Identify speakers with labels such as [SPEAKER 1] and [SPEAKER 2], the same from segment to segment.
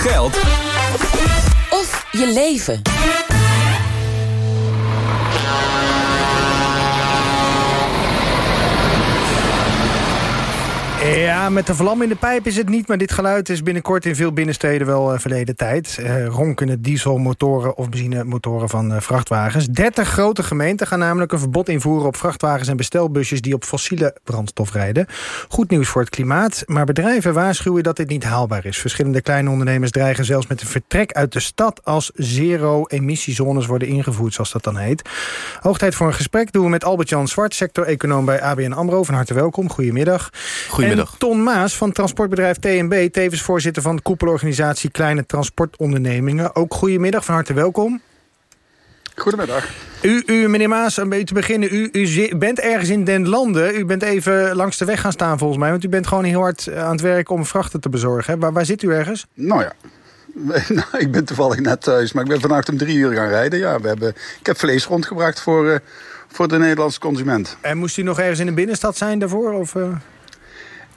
[SPEAKER 1] geld
[SPEAKER 2] of je leven.
[SPEAKER 3] Ja, met de vlam in de pijp is het niet, maar dit geluid is binnenkort in veel binnensteden wel uh, verleden tijd. Uh, ronkende dieselmotoren of benzinemotoren van uh, vrachtwagens. 30 grote gemeenten gaan namelijk een verbod invoeren op vrachtwagens en bestelbusjes die op fossiele brandstof rijden. Goed nieuws voor het klimaat, maar bedrijven waarschuwen dat dit niet haalbaar is. Verschillende kleine ondernemers dreigen zelfs met een vertrek uit de stad als zero-emissiezones worden ingevoerd, zoals dat dan heet. Hoog tijd voor een gesprek doen we met Albert-Jan Zwart, sector-econoom bij ABN AMRO. Van harte welkom, goedemiddag.
[SPEAKER 4] Goedemiddag.
[SPEAKER 3] En Ton Maas van transportbedrijf TNB, tevens voorzitter van de koepelorganisatie Kleine Transportondernemingen. Ook goedemiddag, van harte welkom.
[SPEAKER 5] Goedemiddag.
[SPEAKER 3] U, u meneer Maas, een beetje te beginnen. U, u bent ergens in den landen. U bent even langs de weg gaan staan volgens mij. Want u bent gewoon heel hard aan het werk om vrachten te bezorgen. Waar, waar zit u ergens?
[SPEAKER 5] Nou ja, nou, ik ben toevallig net thuis. Maar ik ben vannacht om drie uur gaan rijden. Ja, we hebben, ik heb vlees rondgebracht voor, uh, voor de Nederlandse consument.
[SPEAKER 3] En moest u nog ergens in de binnenstad zijn daarvoor? Of, uh...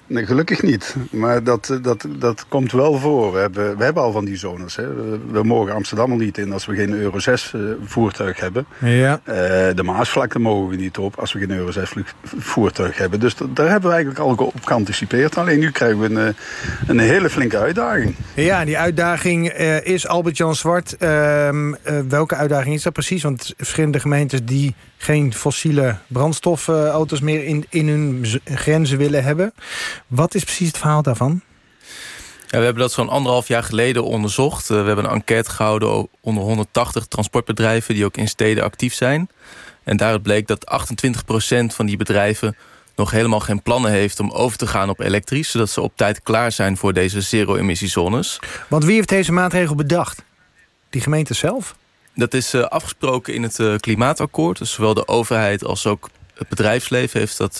[SPEAKER 5] Nee, gelukkig niet. Maar dat, dat, dat komt wel voor. We hebben, we hebben al van die zones. Hè. We mogen Amsterdam al niet in als we geen Euro 6 uh, voertuig hebben.
[SPEAKER 3] Ja.
[SPEAKER 5] Uh, de Maasvlakte mogen we niet op als we geen Euro 6 voertuig hebben. Dus daar hebben we eigenlijk al op geanticipeerd. Alleen nu krijgen we een, een hele flinke uitdaging.
[SPEAKER 3] Ja, die uitdaging uh, is Albert-Jan Zwart. Ehm, welke uitdaging is dat precies? Want verschillende gemeentes die geen fossiele brandstofauto's meer in, in hun grenzen willen hebben. Wat is precies het verhaal daarvan?
[SPEAKER 4] Ja, we hebben dat zo'n anderhalf jaar geleden onderzocht. Uh, we hebben een enquête gehouden onder 180 transportbedrijven... die ook in steden actief zijn. En daaruit bleek dat 28% van die bedrijven nog helemaal geen plannen heeft om over te gaan op elektrisch... zodat ze op tijd klaar zijn voor deze zero-emissiezones.
[SPEAKER 3] Want wie heeft deze maatregel bedacht? Die gemeente zelf?
[SPEAKER 4] Dat is uh, afgesproken in het uh, klimaatakkoord. Dus zowel de overheid als ook het bedrijfsleven heeft dat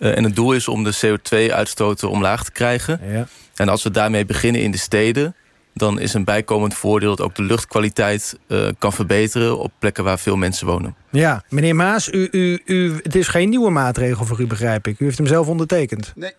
[SPEAKER 4] uh, afgesproken. en het doel is om de CO2-uitstoten omlaag te krijgen.
[SPEAKER 3] Ja.
[SPEAKER 4] En als we daarmee beginnen in de steden... dan is een bijkomend voordeel dat ook de luchtkwaliteit kan verbeteren... op plekken waar veel mensen wonen.
[SPEAKER 3] Ja, meneer Maas, u, u, u, het is geen nieuwe maatregel voor u, begrijp ik. U heeft hem zelf ondertekend.
[SPEAKER 5] Nee.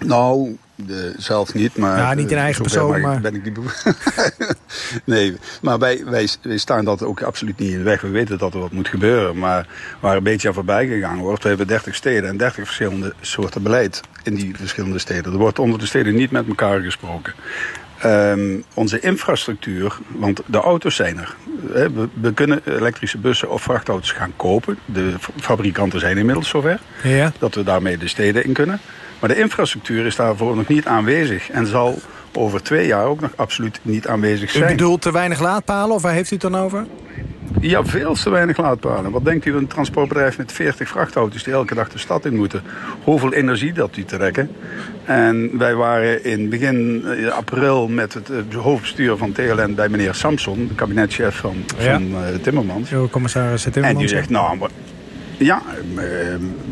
[SPEAKER 5] Nou, de, zelf niet, maar...
[SPEAKER 3] Ja, niet in eigen persoon, maar...
[SPEAKER 5] Ben ik die nee, maar wij, wij, wij, staan dat ook absoluut niet in de weg. We weten dat er wat moet gebeuren, maar waar een beetje aan voorbij gegaan wordt... we hebben 30 steden en 30 verschillende soorten beleid in die verschillende steden. Er wordt onder de steden niet met elkaar gesproken. Um, onze infrastructuur, want de auto's zijn er. We, we, kunnen elektrische bussen of vrachtauto's gaan kopen. De fabrikanten zijn inmiddels zover
[SPEAKER 3] ja.
[SPEAKER 5] dat we daarmee de steden in kunnen. Maar de infrastructuur is daarvoor nog niet aanwezig. En zal over twee jaar ook nog absoluut niet aanwezig zijn.
[SPEAKER 3] U bedoelt te weinig laadpalen of waar heeft u het dan over?
[SPEAKER 5] Ja, veel te weinig laadpalen. Wat denkt u een transportbedrijf met 40 vrachtauto's die elke dag de stad in moeten? Hoeveel energie dat die trekken? En wij waren in begin april met het hoofdbestuur van TLN bij meneer Samson, de kabinetchef van,
[SPEAKER 3] ja.
[SPEAKER 5] van uh, Timmermans.
[SPEAKER 3] Commissaris Timmermans.
[SPEAKER 5] En die zegt, nou, maar, ja, uh,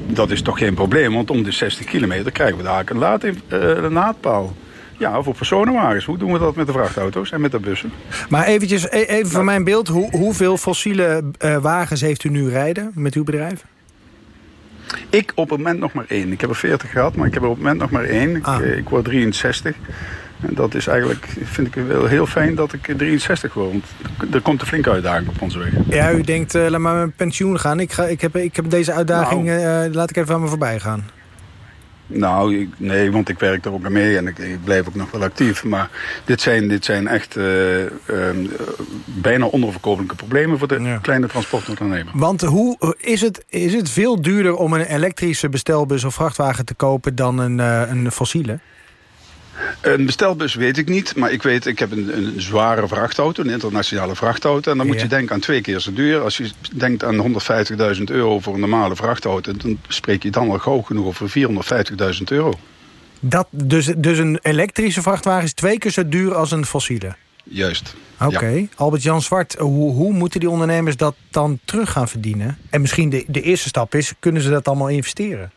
[SPEAKER 5] dat is toch geen probleem, want om de 60 kilometer krijgen we daar een, laad, een laadpaal. Ja, voor personenwagens. Hoe doen we dat met de vrachtauto's en met de bussen?
[SPEAKER 3] Maar eventjes, even voor mijn beeld. Hoe, hoeveel fossiele uh, wagens heeft u nu rijden met uw bedrijf?
[SPEAKER 5] Ik op het moment nog maar één. Ik heb er 40 gehad, maar ik heb er op het moment nog maar één. Ik,
[SPEAKER 3] Ah.
[SPEAKER 5] ik word 63. En dat is eigenlijk, vind ik wel heel fijn dat ik 63 word. Want er komt een flinke uitdaging op onze weg.
[SPEAKER 3] Ja, u denkt, uh, laat maar met pensioen gaan. Ik, ga, ik, heb, ik heb deze uitdaging, nou, uh, laat ik even aan me voorbij gaan.
[SPEAKER 5] Nou, ik, nee, want ik werk er ook aan mee en ik, ik, blijf ook nog wel actief. Maar dit zijn, dit zijn echt uh, uh, bijna onverkomelijke problemen voor de ja. kleine transportondernemer.
[SPEAKER 3] Want hoe is het, is het veel duurder om een elektrische bestelbus of vrachtwagen te kopen dan een, uh, een fossiele?
[SPEAKER 5] Een bestelbus weet ik niet, maar ik weet, ik heb een, een zware vrachtauto, een internationale vrachtauto. En dan moet
[SPEAKER 3] Ja.
[SPEAKER 5] je denken aan twee keer zo duur. Als je denkt aan 150.000 euro voor een normale vrachtauto, dan spreek je dan al gauw genoeg over 450.000 euro.
[SPEAKER 3] Dat, dus, dus een elektrische vrachtwagen is twee keer zo duur als een fossiele?
[SPEAKER 5] Juist.
[SPEAKER 3] Oké.
[SPEAKER 5] Ja.
[SPEAKER 3] Albert-Jan Zwart, hoe, hoe moeten die ondernemers dat dan terug gaan verdienen? En misschien de, de eerste stap is, kunnen ze dat allemaal investeren?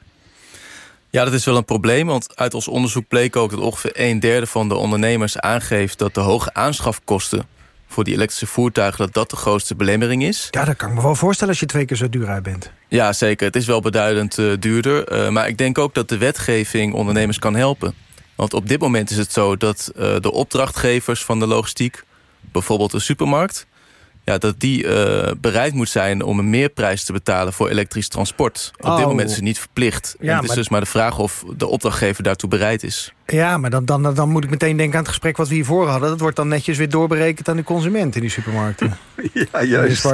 [SPEAKER 4] Ja, dat is wel een probleem, want uit ons onderzoek bleek ook... dat ongeveer een derde van de ondernemers aangeeft... dat de hoge aanschafkosten voor die elektrische voertuigen... dat dat de grootste belemmering is.
[SPEAKER 3] Ja, dat kan ik me wel voorstellen als je twee keer zo duur uit bent.
[SPEAKER 4] Ja, zeker. Het is wel beduidend uh, duurder. Uh, maar ik denk ook dat de wetgeving ondernemers kan helpen. Want op dit moment is het zo dat uh, de opdrachtgevers van de logistiek... bijvoorbeeld een supermarkt ja, dat die uh, bereid moet zijn om een meerprijs te betalen voor elektrisch transport. Op dit
[SPEAKER 3] Oh.
[SPEAKER 4] moment is het niet verplicht.
[SPEAKER 3] Ja,
[SPEAKER 4] en het is
[SPEAKER 3] maar-
[SPEAKER 4] dus maar de vraag of de opdrachtgever daartoe bereid is.
[SPEAKER 3] Ja, maar dan, dan, dan moet ik meteen denken aan het gesprek wat we hiervoor hadden. Dat wordt dan netjes weer doorberekend aan de consument in die supermarkten.
[SPEAKER 5] Ja, juist.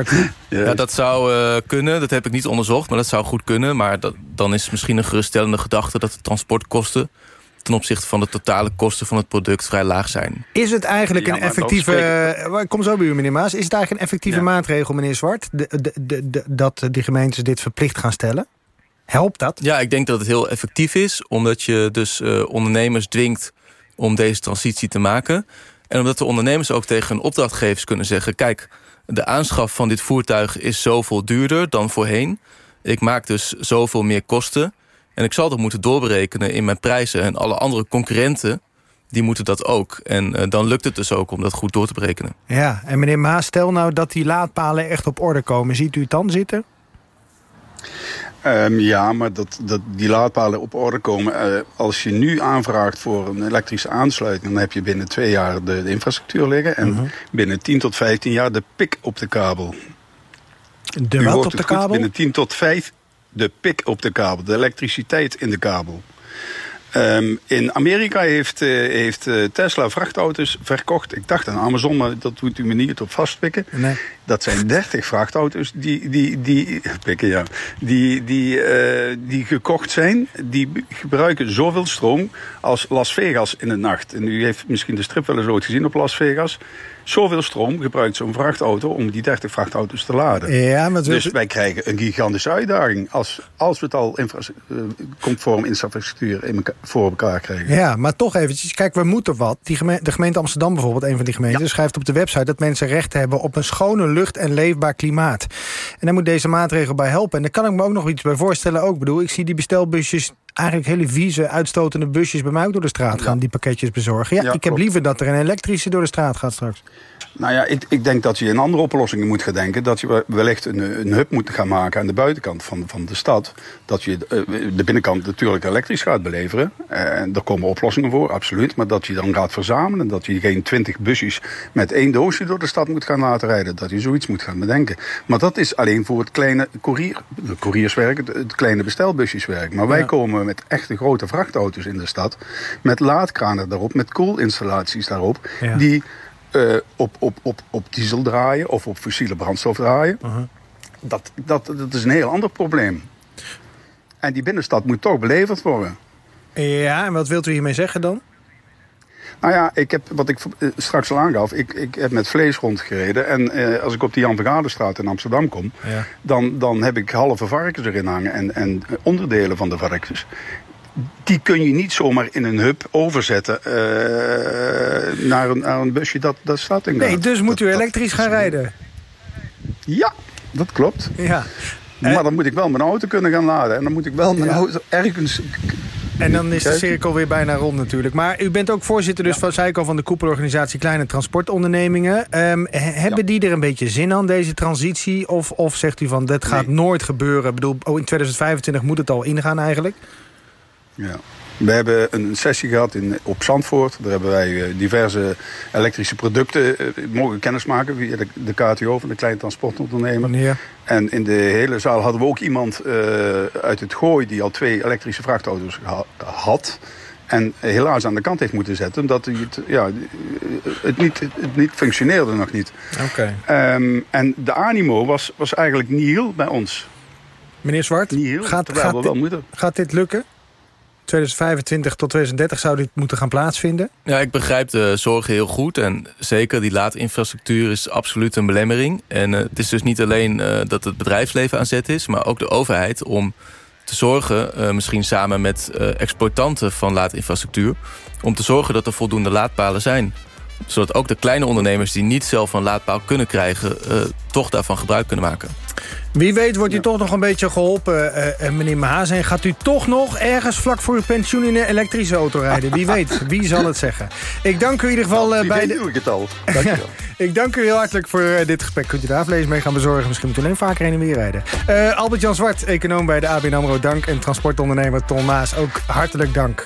[SPEAKER 4] Ja, dat zou eh, kunnen. Dat heb ik niet onderzocht, maar dat zou goed kunnen. Maar dat, dan is misschien een geruststellende gedachte dat de transportkosten ten opzichte van de totale kosten van het product vrij laag zijn.
[SPEAKER 3] Is het eigenlijk
[SPEAKER 5] Ja,
[SPEAKER 3] een effectieve...
[SPEAKER 5] spreken-
[SPEAKER 3] eh, Kom zo bij u, meneer Maas. Is het eigenlijk een effectieve
[SPEAKER 5] Ja.
[SPEAKER 3] maatregel, meneer Zwart... De, de, de, de- dat die gemeentes dit verplicht gaan stellen? Helpt dat?
[SPEAKER 4] Ja, ik denk dat het heel effectief is, omdat je dus eh, ondernemers dwingt om deze transitie te maken. En omdat de ondernemers ook tegen hun opdrachtgevers kunnen zeggen: kijk, de aanschaf van dit voertuig is zoveel duurder dan voorheen. Ik maak dus zoveel meer kosten. En ik zal dat moeten doorberekenen in mijn prijzen. En alle andere concurrenten, die moeten dat ook. En eh, dan lukt het dus ook om dat goed door te berekenen.
[SPEAKER 3] Ja, en meneer Maas, stel nou dat die laadpalen echt op orde komen. Ziet u het dan zitten?
[SPEAKER 5] Ehm, ja, maar dat, dat die laadpalen op orde komen. eh, als je nu aanvraagt voor een elektrische aansluiting, dan heb je binnen twee jaar de, de infrastructuur liggen. En
[SPEAKER 3] Mhm.
[SPEAKER 5] binnen 10 tot 15 jaar de pik op de kabel.
[SPEAKER 3] De wat op de
[SPEAKER 5] goed,
[SPEAKER 3] kabel?
[SPEAKER 5] Binnen 10 tot 5 de pik op de kabel, de elektriciteit in de kabel. Ehm, in Amerika heeft, eh, heeft eh, Tesla vrachtauto's verkocht. Ik dacht aan Amazon, maar dat moet u me niet op vastpikken.
[SPEAKER 3] Nee.
[SPEAKER 5] Dat zijn 30 vrachtauto's die, die, die, pikken, ja, die, die, eh, die gekocht zijn. Die gebruiken zoveel stroom als Las Vegas in de nacht. En u heeft misschien de strip wel eens ooit gezien op Las Vegas. Zoveel stroom gebruikt zo'n vrachtauto om die 30 vrachtauto's te laden.
[SPEAKER 3] Ja, maar
[SPEAKER 5] Dus wij krijgen een gigantische uitdaging als, als we het al infra eh, conform infrastructuur in elkaar- voor elkaar krijgen.
[SPEAKER 3] Ja, maar toch eventjes. Kijk, we moeten wat. Die geme- de gemeente Amsterdam bijvoorbeeld, een van die gemeenten... schrijft op de website dat mensen recht hebben op een schone lucht en leefbaar klimaat. En daar moet deze maatregel bij helpen. En daar kan ik me ook nog iets bij voorstellen. Ook Ik bedoel, ik zie die bestelbusjes... Eigenlijk hele vieze, uitstotende busjes bij mij ook door de straat gaan, die pakketjes bezorgen. Ja, ik heb
[SPEAKER 5] klopt.
[SPEAKER 3] liever dat er een elektrische door de straat gaat straks.
[SPEAKER 5] Nou ja, ik, ik denk dat je in andere oplossingen moet gaan denken. Dat je wellicht een, een hub moet gaan maken aan de buitenkant van, van de stad. Dat je eh, de binnenkant natuurlijk elektrisch gaat beleveren. Eh, En daar komen oplossingen voor, absoluut. Maar dat je dan gaat verzamelen. Dat je geen twintig busjes met één doosje door de stad moet gaan laten rijden. Dat je zoiets moet gaan bedenken. Maar dat is alleen voor het kleine courier, de courierswerk, het, het kleine bestelbusjeswerk. Maar wij
[SPEAKER 3] Ja.
[SPEAKER 5] komen met echte grote vrachtauto's in de stad. Met laadkranen daarop, met koelinstallaties daarop.
[SPEAKER 3] Ja.
[SPEAKER 5] Die eh, op, op, op, op diesel draaien of op fossiele brandstof draaien.
[SPEAKER 3] Uh-huh.
[SPEAKER 5] dat, dat, dat is een heel ander probleem. En die binnenstad moet toch beleverd worden.
[SPEAKER 3] Ja, en wat wilt u hiermee zeggen dan?
[SPEAKER 5] Nou ja, ik heb, wat ik eh, straks al aangaf, ik, ik heb met vlees rondgereden. En eh, als ik op de Jan Vergaderstraat in Amsterdam kom,
[SPEAKER 3] Ja.
[SPEAKER 5] dan, dan heb ik halve varkens erin hangen en, en onderdelen van de varkens. Die kun je niet zomaar in een hub overzetten eh, naar, een, naar een busje dat, dat staat in
[SPEAKER 3] Nee, dus moet u elektrisch gaan rijden.
[SPEAKER 5] Ja, dat klopt.
[SPEAKER 3] Ja.
[SPEAKER 5] Maar dan moet ik wel mijn auto kunnen gaan laden. En dan moet ik wel mijn
[SPEAKER 3] Ja.
[SPEAKER 5] auto ergens...
[SPEAKER 3] En dan is de cirkel weer bijna rond natuurlijk. Maar u bent ook voorzitter dus van, zei ik al, van de koepelorganisatie Kleine Transportondernemingen. Ehm, he- hebben die er een beetje zin aan, deze transitie? Of, of zegt u van, dat gaat
[SPEAKER 5] Nee.
[SPEAKER 3] nooit gebeuren? Ik bedoel, oh, in 2025 moet het al ingaan eigenlijk.
[SPEAKER 5] Ja. We hebben een sessie gehad in, op Zandvoort. Daar hebben wij eh, diverse elektrische producten eh, mogen kennismaken via de, de KTO van de Kleine Transportondernemer. En in de hele zaal hadden we ook iemand eh, uit het Gooi die al twee elektrische vrachtauto's had. En helaas aan de kant heeft moeten zetten, omdat het, ja, het, niet, het niet functioneerde nog niet.
[SPEAKER 3] Oké.
[SPEAKER 5] Ehm, en de animo was, was eigenlijk nihil bij ons.
[SPEAKER 3] Meneer Zwart,
[SPEAKER 5] Nihil,
[SPEAKER 3] gaat,
[SPEAKER 5] we wel
[SPEAKER 3] dit,
[SPEAKER 5] moeten.
[SPEAKER 3] gaat dit lukken? 2025 tot 2030 zou dit moeten gaan plaatsvinden?
[SPEAKER 4] Ja, ik begrijp de zorgen heel goed. En zeker die laadinfrastructuur is absoluut een belemmering. En eh, het is dus niet alleen eh, dat het bedrijfsleven aan zet is... maar ook de overheid om te zorgen, eh, misschien samen met exploitanten van laadinfrastructuur... om te zorgen dat er voldoende laadpalen zijn. Zodat ook de kleine ondernemers die niet zelf een laadpaal kunnen krijgen... eh, toch daarvan gebruik kunnen maken.
[SPEAKER 3] Wie weet wordt u toch nog een beetje geholpen, eh, eh, meneer Maas. En gaat u toch nog ergens vlak voor uw pensioen in een elektrische auto rijden? Wie weet, wie zal het zeggen? Ik dank u in ieder geval eh,
[SPEAKER 5] Wie
[SPEAKER 3] bij de...
[SPEAKER 5] doe ik het al. Dankjewel.
[SPEAKER 3] Ik dank u heel hartelijk voor dit gesprek. Kunt u de aflezing mee gaan bezorgen? Misschien moet u alleen vaker heen en weer rijden. Eh, Albert-Jan Zwart, econoom bij de ABN AMRO, dank. En transportondernemer Ton Maas, ook hartelijk dank.